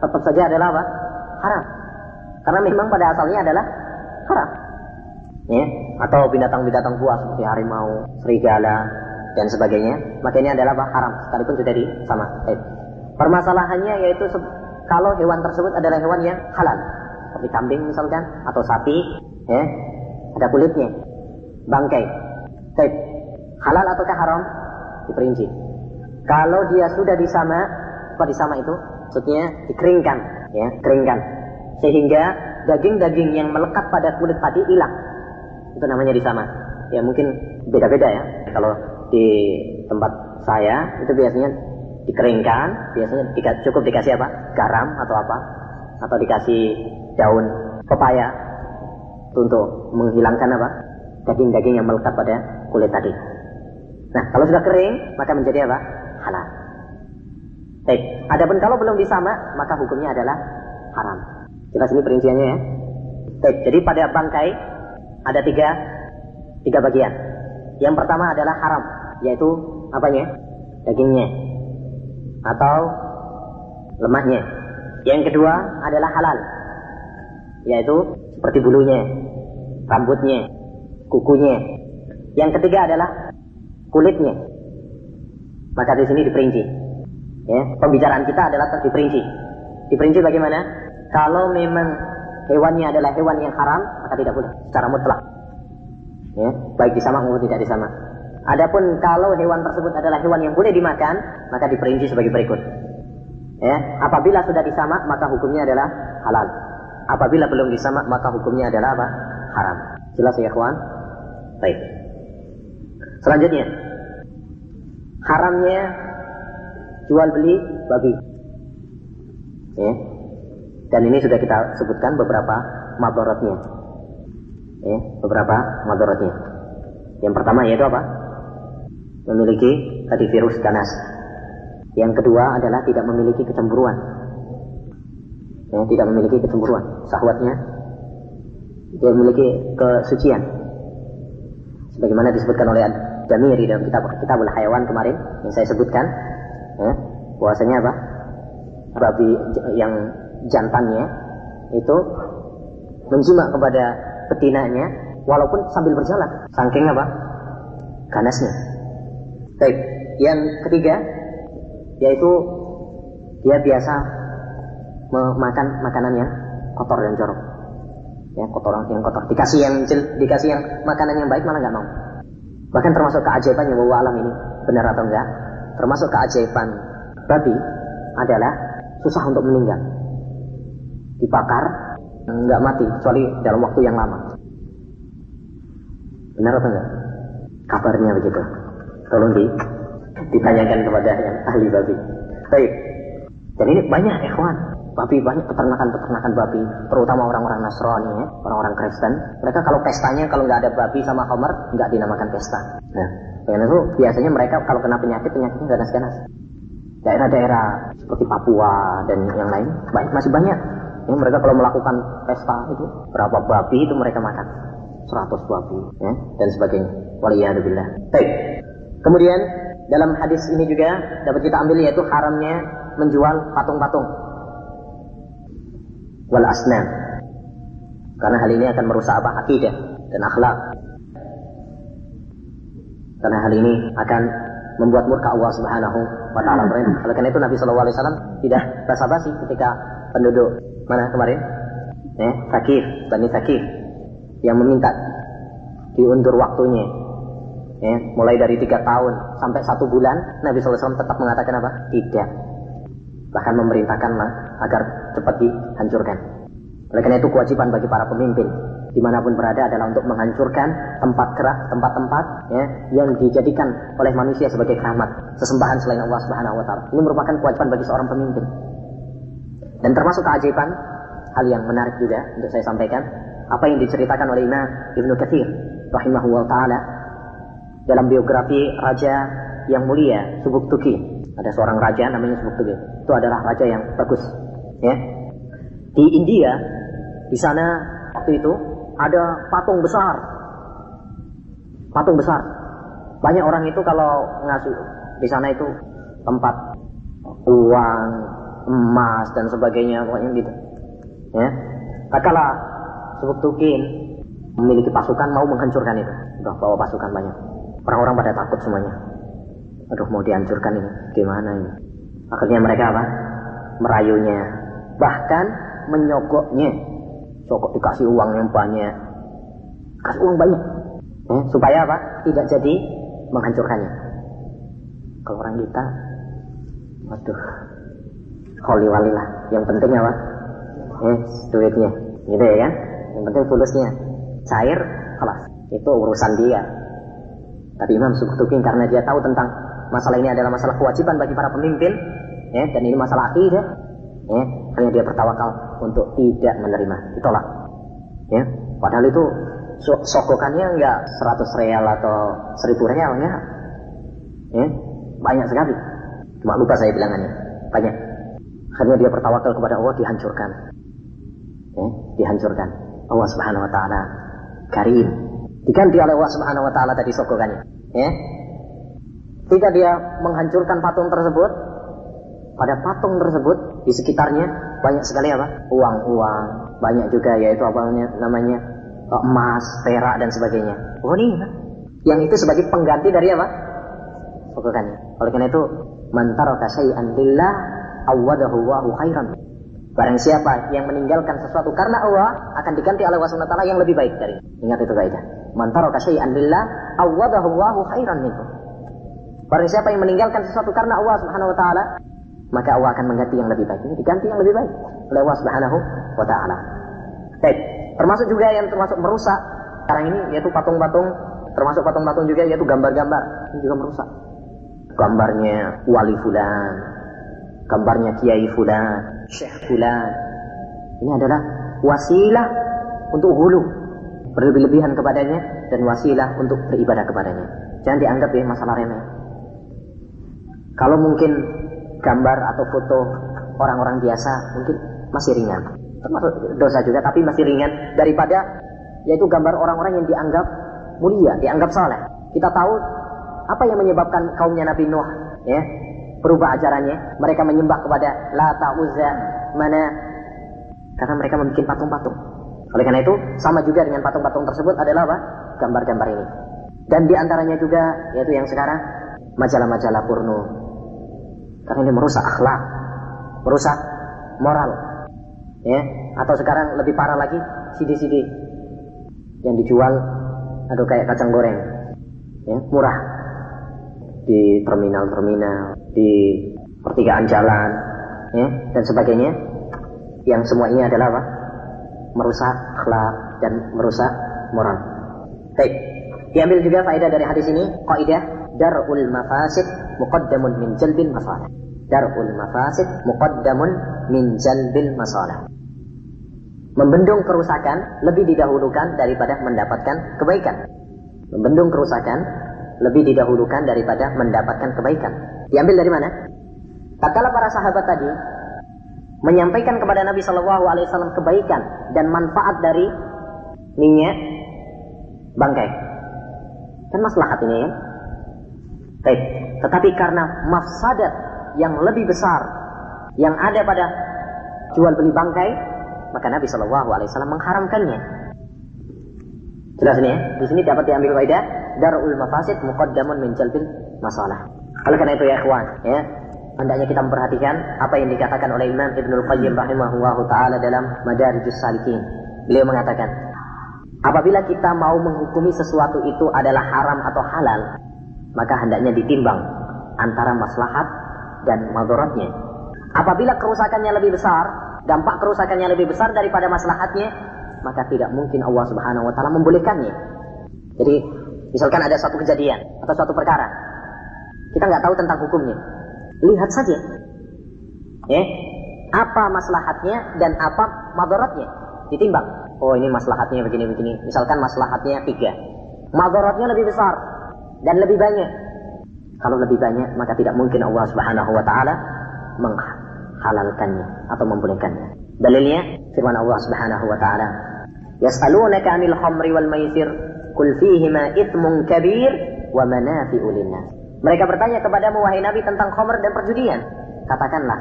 tetap saja adalah apa? Haram. Karena memang pada asalnya adalah haram. Ya, atau binatang-binatang buas seperti harimau, serigala, dan sebagainya, maka ini adalah apa? haram sekalipun sudah di sama. Eh. Permasalahannya yaitu kalau hewan tersebut adalah hewan yang halal, seperti kambing misalkan atau sapi, ya, ada kulitnya, bangkai. Baik, halal ataukah haram? Diperinci. Kalau dia sudah disama, apa disama itu? Maksudnya dikeringkan, ya, keringkan. Sehingga daging-daging yang melekat pada kulit tadi hilang. Itu namanya disama. Ya mungkin beda-beda ya. Kalau di tempat saya itu biasanya dikeringkan, biasanya cukup dikasih apa? Garam atau apa? Atau dikasih daun pepaya untuk menghilangkan apa? Daging-daging yang melekat pada kulit tadi. Nah, kalau sudah kering, maka menjadi apa? Halal. Baik, adapun kalau belum disama, maka hukumnya adalah haram. Jelas ini perinciannya ya. Baik, jadi pada bangkai ada tiga, tiga bagian. Yang pertama adalah haram, yaitu apanya? Dagingnya atau lemaknya. Yang kedua adalah halal, yaitu seperti bulunya, rambutnya, kukunya. Yang ketiga adalah kulitnya. Maka di sini diperinci. Ya, pembicaraan kita adalah diperinci. Diperinci bagaimana? Kalau memang hewannya adalah hewan yang haram, maka tidak boleh secara mutlak. Ya, baik disama maupun tidak disama. Adapun kalau hewan tersebut adalah hewan yang boleh dimakan, maka diperinci sebagai berikut. Ya, apabila sudah disamak maka hukumnya adalah halal. Apabila belum disamak maka hukumnya adalah apa? Haram. Jelas ya, kawan? Baik. Selanjutnya, haramnya jual beli babi. Ya. Dan ini sudah kita sebutkan beberapa madorotnya. Ya, beberapa madorotnya. Yang pertama yaitu apa? Memiliki tadi virus ganas. Yang kedua adalah tidak memiliki kecemburuan. Ya, tidak memiliki kecemburuan. Sahwatnya dia memiliki kesucian. Sebagaimana disebutkan oleh Jamiri dalam kitab Kitabul Hayawan kemarin yang saya sebutkan, ya, bahwasanya apa? Babi yang jantannya itu menjimak kepada betinanya walaupun sambil berjalan. Saking apa? Ganasnya. Baik, yang ketiga yaitu dia biasa memakan makanan yang kotor dan jorok. Ya, kotor yang kotor. Dikasih yang dikasih yang makanan yang baik malah nggak mau. Bahkan termasuk keajaiban yang bahwa alam ini benar atau enggak, termasuk keajaiban babi adalah susah untuk meninggal. Dibakar, nggak mati, kecuali dalam waktu yang lama. Benar atau enggak? Kabarnya begitu. Tolong di, ditanyakan kepada yang ahli babi. Baik. Dan ini banyak ikhwan. Babi banyak peternakan-peternakan babi, terutama orang-orang Nasrani ya, orang-orang Kristen. Mereka kalau pestanya kalau nggak ada babi sama homer, nggak dinamakan pesta. Nah, dengan itu biasanya mereka kalau kena penyakit penyakitnya ganas-ganas. Daerah-daerah seperti Papua dan yang lain banyak, masih banyak. Ya, mereka kalau melakukan pesta itu berapa babi itu mereka makan. 100 babi ya, dan sebagainya. Waliyahdubillah. Baik. Kemudian dalam hadis ini juga dapat kita ambil yaitu haramnya menjual patung-patung wal asnam. Karena hal ini akan merusak apa? Akidah dan akhlak. Karena hal ini akan membuat murka Allah Subhanahu wa taala. Oleh karena itu Nabi Shallallahu alaihi wasallam tidak basa-basi ketika penduduk mana kemarin? Eh, Sakif, Bani Sakif yang meminta diundur waktunya. Ya, mulai dari tiga tahun sampai satu bulan, Nabi SAW tetap mengatakan apa? Tidak. Bahkan memerintahkan agar cepat dihancurkan. Oleh karena itu kewajiban bagi para pemimpin di mana pun berada adalah untuk menghancurkan tempat gerak, tempat-tempat ya, yang dijadikan oleh manusia sebagai keramat, sesembahan selain Allah Subhanahu Wa Taala. Ini merupakan kewajiban bagi seorang pemimpin. Dan termasuk keajaiban hal yang menarik juga untuk saya sampaikan apa yang diceritakan oleh Imam Ibnu Katsir rahimahullah taala dalam biografi raja yang mulia Subuktuki. Ada seorang raja namanya Subuktuki. Itu adalah raja yang bagus, ya. Di India di sana waktu itu ada patung besar. Patung besar. Banyak orang itu kalau ngasih di sana itu tempat uang, emas dan sebagainya pokoknya gitu. Ya. Katalah Subuktukin memiliki pasukan mau menghancurkan itu. Udah bawa pasukan banyak. Orang-orang pada takut semuanya. Aduh mau dihancurkan ini. Gimana ini? Akhirnya mereka apa? Merayunya. Bahkan menyogoknya. Sokok dikasih uang yang banyak. Kasih uang banyak. Ya, supaya apa? Tidak jadi menghancurkannya. Kalau orang kita, waduh, holy wali lah. Yang penting apa? Eh, duitnya. Gitu ya kan? Yang penting tulusnya. Cair, kelas. Itu urusan dia. Tapi Imam Subtukin karena dia tahu tentang masalah ini adalah masalah kewajiban bagi para pemimpin, ya, dan ini masalah akidah, ya, hanya dia bertawakal untuk tidak menerima, ditolak. Ya, padahal itu so sokokannya enggak 100 real atau 1000 real ya. Ya, banyak sekali. Cuma lupa saya bilangannya. Banyak. Akhirnya dia bertawakal kepada Allah dihancurkan. Ya, dihancurkan. Allah Subhanahu wa taala karim. Diganti oleh Allah Subhanahu wa taala tadi sokokannya. Ya. Ketika dia menghancurkan patung tersebut, pada patung tersebut di sekitarnya banyak sekali apa? Uang-uang, banyak juga yaitu apa namanya emas, perak dan sebagainya. Oh ini yang itu sebagai pengganti dari apa? Sokokannya. Oleh karena itu, mantaraka syai'an lillah awadahu Allahu khairan. Barang siapa yang meninggalkan sesuatu karena Allah akan diganti oleh Allah SWT yang lebih baik dari. Ingat itu kaidah. Mantaraka syai'an lillah awadahu Allahu khairan minhu. Barang siapa yang meninggalkan sesuatu karena Allah Subhanahu wa taala, maka Allah akan mengganti yang lebih baik. Ini diganti yang lebih baik oleh Allah Subhanahu wa taala. Baik, termasuk juga yang termasuk merusak sekarang ini yaitu patung-patung, termasuk patung-patung juga yaitu gambar-gambar. Ini juga merusak. Gambarnya wali fulan, gambarnya kiai fulan, syekh fulan. Ini adalah wasilah untuk hulu, berlebih-lebihan kepadanya dan wasilah untuk beribadah kepadanya. Jangan dianggap ya masalah remeh. Kalau mungkin gambar atau foto orang-orang biasa mungkin masih ringan. Termasuk dosa juga tapi masih ringan daripada yaitu gambar orang-orang yang dianggap mulia, dianggap saleh. Kita tahu apa yang menyebabkan kaumnya Nabi Nuh ya berubah ajarannya. Mereka menyembah kepada Lata, Uzza, mana karena mereka membuat patung-patung. Oleh karena itu sama juga dengan patung-patung tersebut adalah apa? Gambar-gambar ini. Dan di antaranya juga yaitu yang sekarang majalah-majalah porno karena ini merusak akhlak, merusak moral. Ya, atau sekarang lebih parah lagi CD-CD yang dijual aduh kayak kacang goreng. Ya, murah di terminal-terminal, di pertigaan jalan, ya, dan sebagainya. Yang semua ini adalah apa? Merusak akhlak dan merusak moral. Baik. Diambil juga faedah dari hadis ini, kaidah darul mafasid muqaddamun min jalbil masalah. Darul mafasid muqaddamun min jalbil masalah. Membendung kerusakan lebih didahulukan daripada mendapatkan kebaikan. Membendung kerusakan lebih didahulukan daripada mendapatkan kebaikan. Diambil dari mana? Tatkala para sahabat tadi menyampaikan kepada Nabi Shallallahu Alaihi Wasallam kebaikan dan manfaat dari minyak bangkai. Kan maslahat ini ya. Baik. Tetapi karena mafsadat yang lebih besar yang ada pada jual beli bangkai, maka Nabi Shallallahu Alaihi Wasallam mengharamkannya. Jelas ini ya. Di sini dapat diambil kaidah darul mafasid muqaddamun min jalbil masalah. Oleh karena itu ya ikhwan, ya, hendaknya kita memperhatikan apa yang dikatakan oleh Imam Ibnu Qayyim rahimahullah taala dalam Madarijus Salikin. Beliau mengatakan, apabila kita mau menghukumi sesuatu itu adalah haram atau halal, maka hendaknya ditimbang antara maslahat dan madaratnya. Apabila kerusakannya lebih besar, dampak kerusakannya lebih besar daripada maslahatnya, maka tidak mungkin Allah Subhanahu wa taala membolehkannya. Jadi, misalkan ada satu kejadian atau suatu perkara, kita nggak tahu tentang hukumnya. Lihat saja. Ya, apa maslahatnya dan apa madaratnya. Ditimbang. Oh ini maslahatnya begini-begini. Misalkan maslahatnya tiga. Madaratnya lebih besar dan lebih banyak. Kalau lebih banyak maka tidak mungkin Allah Subhanahu wa taala menghalalkannya atau membolehkannya. Dalilnya firman Allah Subhanahu wa taala, "Yas'alunaka 'anil khamri wal maisir, qul fihima itsmun kabir wa manafi'u lin-nas." Mereka bertanya kepadamu wahai Nabi tentang khomer dan perjudian. Katakanlah,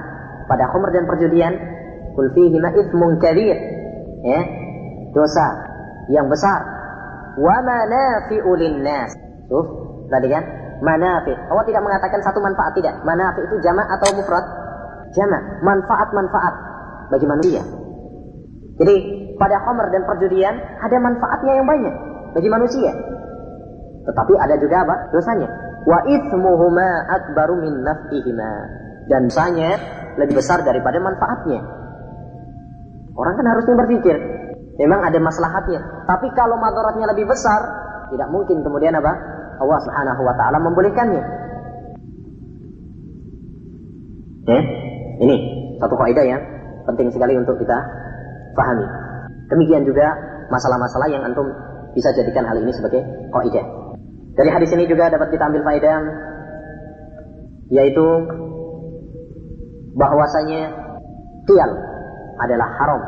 pada khomer dan perjudian, kul fihima ithmun. Ya, dosa yang besar. Wa manafi'u linnas. Tuh, tadi kan? Manafi. Allah tidak mengatakan satu manfaat tidak. Manafi itu jamak atau mufrad? Jamak. Manfaat-manfaat bagi manusia. Jadi pada khomer dan perjudian ada manfaatnya yang banyak bagi manusia. Tetapi ada juga apa? Dosanya wa ithmuhuma akbaru min naf'ihima dan dosanya lebih besar daripada manfaatnya. Orang kan harusnya berpikir, memang ada maslahatnya. Tapi kalau madaratnya lebih besar, tidak mungkin kemudian apa? Allah Subhanahu wa taala membolehkannya. Ya, ini satu kaidah yang penting sekali untuk kita pahami. Demikian juga masalah-masalah yang antum bisa jadikan hal ini sebagai kaidah. Dari hadis ini juga dapat kita ambil faedah yaitu bahwasanya tial adalah haram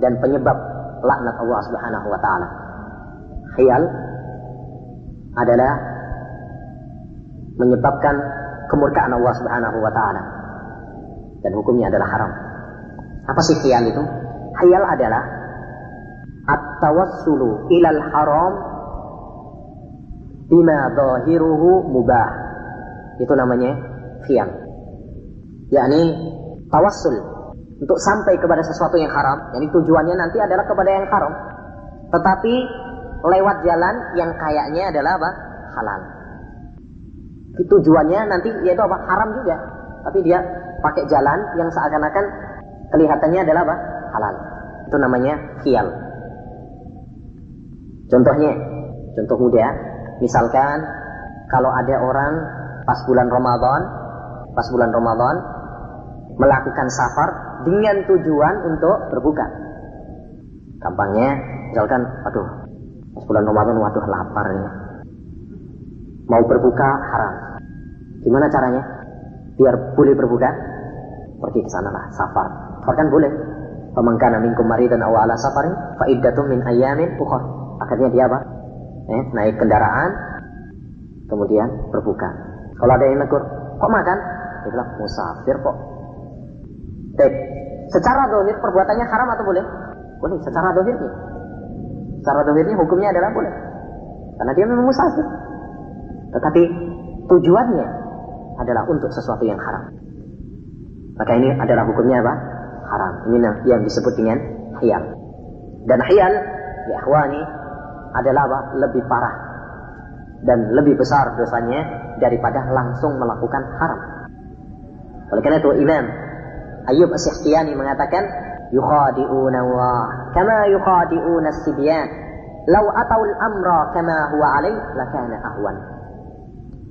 dan penyebab laknat Allah Subhanahu wa taala. Khiyal adalah menyebabkan kemurkaan Allah Subhanahu wa taala dan hukumnya adalah haram. Apa sih khiyal itu? Khiyal adalah at-tawassulu ilal haram bima zahiruhu mubah. Itu namanya khiyam. Yakni tawassul untuk sampai kepada sesuatu yang haram, yani tujuannya nanti adalah kepada yang haram. Tetapi lewat jalan yang kayaknya adalah apa? halal. Tujuannya nanti yaitu apa? haram juga. Tapi dia pakai jalan yang seakan-akan kelihatannya adalah apa? halal. Itu namanya khiyal. Contohnya, contoh mudah, Misalkan kalau ada orang pas bulan Ramadan, pas bulan Ramadan melakukan safar dengan tujuan untuk berbuka. Gampangnya, misalkan, aduh, pas bulan Ramadan, waduh lapar ini. Mau berbuka haram. Gimana caranya? Biar boleh berbuka, pergi ke sana lah, safar. Safar kan boleh. Pemangkana minkum maridan aw ala safarin fa min ayamin ukhra. Akhirnya dia apa? Eh, naik kendaraan, kemudian berbuka. Kalau ada yang negur, kok makan? Dia bilang, musafir kok. Baik, secara dohir perbuatannya haram atau boleh? Boleh, secara dohirnya. Secara dohirnya hukumnya adalah boleh. Karena dia memang musafir. Tetapi tujuannya adalah untuk sesuatu yang haram. Maka ini adalah hukumnya apa? Haram. Ini yang disebut dengan hiyal. Dan hiyal, ya akhwani, adalah apa? lebih parah dan lebih besar dosanya daripada langsung melakukan haram. Oleh karena itu Imam Ayub As-Sikhtiyani mengatakan, yukhadi'una Allah kama yukhadi'una as-sibyan. Lau atawul amra kama huwa alaih lakana ahwan.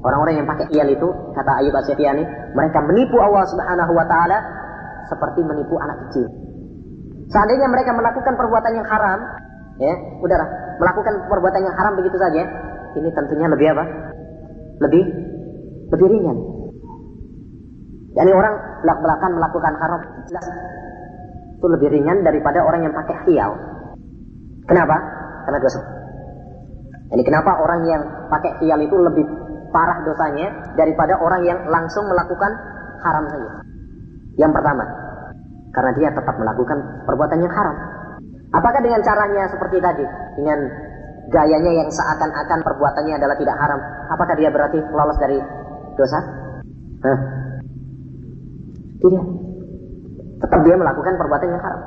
Orang-orang yang pakai khiyal itu, kata Ayub As-Sikhtiyani, mereka menipu Allah Subhanahu wa taala seperti menipu anak kecil. Seandainya mereka melakukan perbuatan yang haram, ya, udahlah, melakukan perbuatan yang haram begitu saja, ini tentunya lebih apa? Lebih lebih ringan. Jadi orang belak-belakan melakukan haram jelas itu lebih ringan daripada orang yang pakai khiyal. Kenapa? Karena dosa. Jadi kenapa orang yang pakai khiyal itu lebih parah dosanya daripada orang yang langsung melakukan haram saja? Yang pertama, karena dia tetap melakukan perbuatan yang haram. Apakah dengan caranya seperti tadi? Dengan gayanya yang seakan-akan perbuatannya adalah tidak haram. Apakah dia berarti lolos dari dosa? Hah? Tidak. Tetap dia melakukan perbuatan yang haram.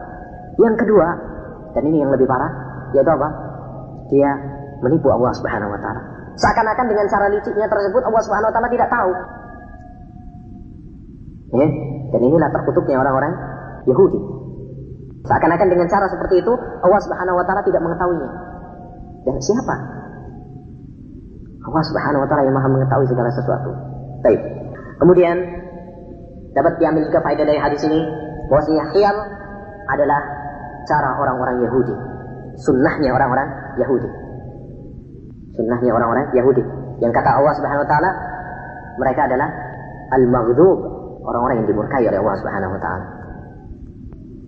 Yang kedua, dan ini yang lebih parah, yaitu apa? Dia menipu Allah Subhanahu wa taala. Seakan-akan dengan cara liciknya tersebut Allah Subhanahu wa tidak tahu. Ya, dan inilah terkutuknya orang-orang Yahudi. Seakan-akan dengan cara seperti itu Allah Subhanahu wa taala tidak mengetahuinya. Dan siapa? Allah Subhanahu wa taala yang Maha mengetahui segala sesuatu. Baik. Kemudian dapat diambil juga faedah dari hadis ini bahwasanya khiyal adalah cara orang-orang Yahudi. Sunnahnya orang-orang Yahudi. Sunnahnya orang-orang Yahudi. Yang kata Allah Subhanahu wa taala mereka adalah al-maghdub, orang-orang yang dimurkai oleh Allah Subhanahu wa taala.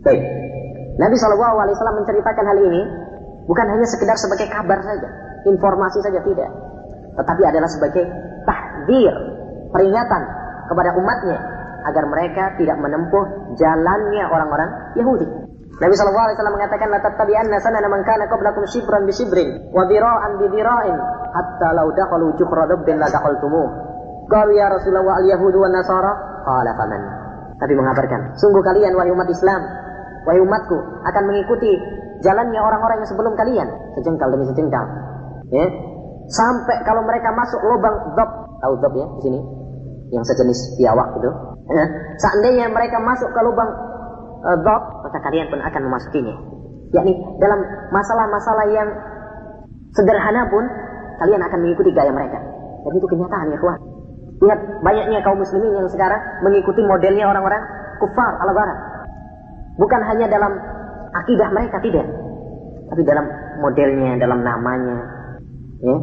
Baik. Nabi Shallallahu Alaihi Wasallam menceritakan hal ini bukan hanya sekedar sebagai kabar saja, informasi saja tidak, tetapi adalah sebagai tahdir, peringatan kepada umatnya agar mereka tidak menempuh jalannya orang-orang Yahudi. Nabi Shallallahu Alaihi Wasallam mengatakan, "La tattabi'anna sanana man kana qablakum shibran bi shibrin wa dira'an bi dira'in hatta law dakhalu juhra dabbin la dakhaltumuh." Qalu ya Rasulullah al-Yahudu wa Nasara? Qala faman. Tapi mengabarkan, sungguh kalian wahai umat Islam wahai umatku, akan mengikuti jalannya orang-orang yang sebelum kalian, sejengkal demi sejengkal. Ya. Sampai kalau mereka masuk lubang dop, tahu dop ya di sini, yang sejenis biawak itu. Ya. Seandainya mereka masuk ke lubang uh, dop, maka kalian pun akan memasukinya. Yakni dalam masalah-masalah yang sederhana pun kalian akan mengikuti gaya mereka. Dan itu kenyataan ya kawan. Lihat banyaknya kaum muslimin yang sekarang mengikuti modelnya orang-orang kufar ala barat. Bukan hanya dalam akidah mereka tidak, tapi dalam modelnya, dalam namanya, ya.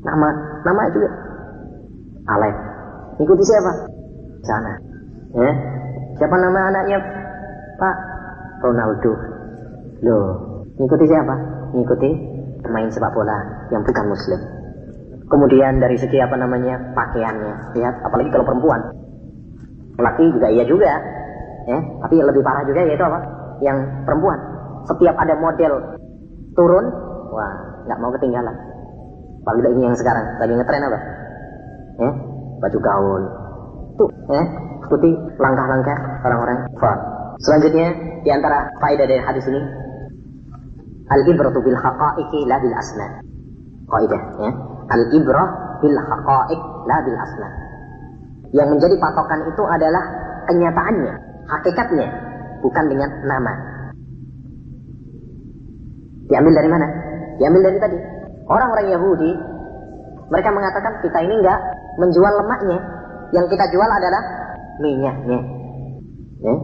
Nama, nama juga. Alek. Ikuti siapa? Sana. Ya. Siapa nama anaknya? Pak Ronaldo. Loh, ikuti siapa? Ikuti pemain sepak bola yang bukan muslim. Kemudian dari segi apa namanya pakaiannya, lihat apalagi kalau perempuan, laki juga iya juga, ya tapi lebih parah juga yaitu apa? Yang perempuan. Setiap ada model turun wah nggak mau ketinggalan. Apalagi ini yang sekarang. Lagi ngetren apa? Ya baju gaun. Tuh ya ikuti langkah-langkah orang-orang. Kafir selanjutnya di antara faedah dari hadis ini al ibratu bil haqa'iqi la bil asna. Kaidah ya al ibrah bil haqa'iq la bil yang menjadi patokan itu adalah kenyataannya hakikatnya, bukan dengan nama. Diambil dari mana? Diambil dari tadi. Orang-orang Yahudi, mereka mengatakan kita ini enggak menjual lemaknya. Yang kita jual adalah minyaknya. Ya?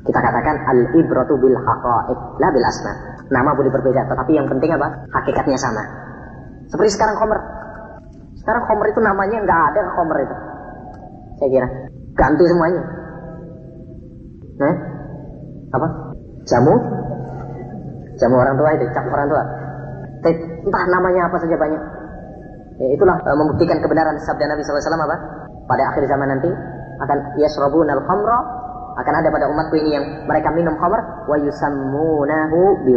Kita katakan al-ibratu bil haqa'iq, la bil asma. Nama boleh berbeda, tetapi yang penting apa? Hakikatnya sama. Seperti sekarang khomer. Sekarang khomer itu namanya enggak ada khomer itu. Saya kira. Ganti semuanya. Nah, apa? Jamu? Jamu orang tua itu, cap orang tua. Entah namanya apa saja banyak. Ya, itulah uh, membuktikan kebenaran sabda Nabi SAW apa? Pada akhir zaman nanti akan yasrabun al khamra akan ada pada umatku ini yang mereka minum khamr wa yusammunahu bi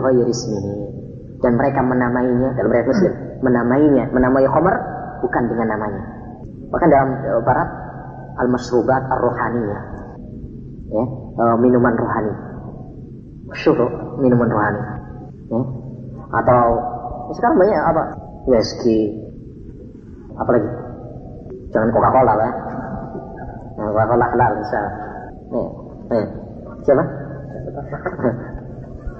dan mereka menamainya dalam riwayat Muslim menamainya menamai khamr bukan dengan namanya bahkan dalam uh, barat al masrubat ar rohaniyah ya uh, minuman rohani. Syuruk, minuman rohani. Ya. Atau ya sekarang banyak apa? Whisky. Apa lagi? Jangan Coca-Cola lah. Nah, Coca-Cola halal bisa. Ya. Eh, siapa?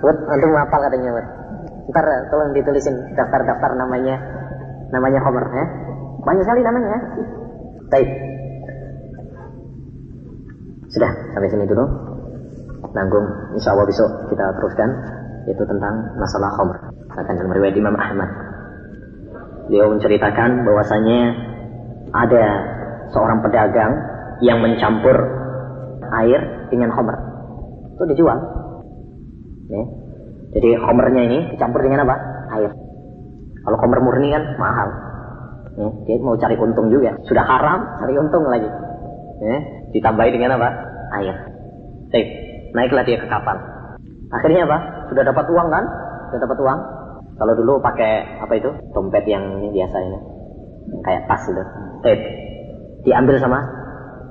Wud, antum hafal katanya Wud. Ntar tolong ditulisin daftar-daftar namanya namanya Homer ya. Banyak sekali namanya. Baik. Sudah, sampai sini dulu. Nanggung, insya Allah besok kita teruskan. Yaitu tentang masalah Homer. Akan dalam riwayat Imam Ahmad. Beliau menceritakan bahwasanya ada seorang pedagang yang mencampur air dengan Homer. Itu dijual. Ya. Jadi Homernya ini dicampur dengan apa? Air. Kalau Homer murni kan mahal. Ya. Dia mau cari untung juga. Sudah haram, cari untung lagi. Ya. Ditambahi dengan apa? Air. Baik. Naiklah dia ke kapal. Akhirnya apa? Sudah dapat uang kan? Sudah dapat uang. Kalau dulu pakai apa itu? Dompet yang ini biasa ini. Kayak tas itu. Baik. Diambil sama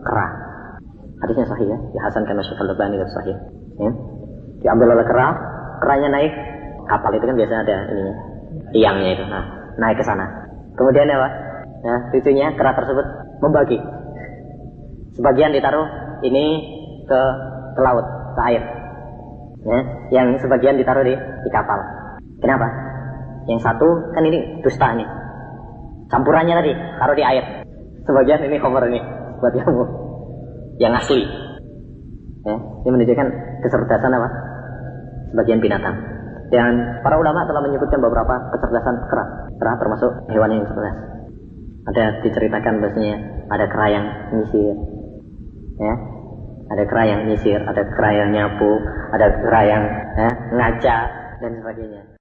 kera. Hadisnya sahih ya. Dihasankan oleh Syekh Al-Albani dan sahih. Ya. Diambil oleh kera, keranya naik. Kapal itu kan biasa ada ininya. Tiangnya itu. Nah, naik ke sana. Kemudian apa? Nah, lucunya kera tersebut membagi. Sebagian ditaruh ini ke, ke laut, ke air. Ya, yang sebagian ditaruh di, di kapal. Kenapa? Yang satu kan ini dusta ini. Campurannya tadi taruh di air. Sebagian ini homer ini buat kamu yang asli. Ya, ini menunjukkan kecerdasan apa? Sebagian binatang. Dan para ulama telah menyebutkan beberapa kecerdasan kera. Kera termasuk hewan yang cerdas. Ada diceritakan bahasanya ada kera yang nyisir. Ya, ada kera yang nyisir, ada kera yang nyapu, ada kera yang ya, ngaca dan sebagainya.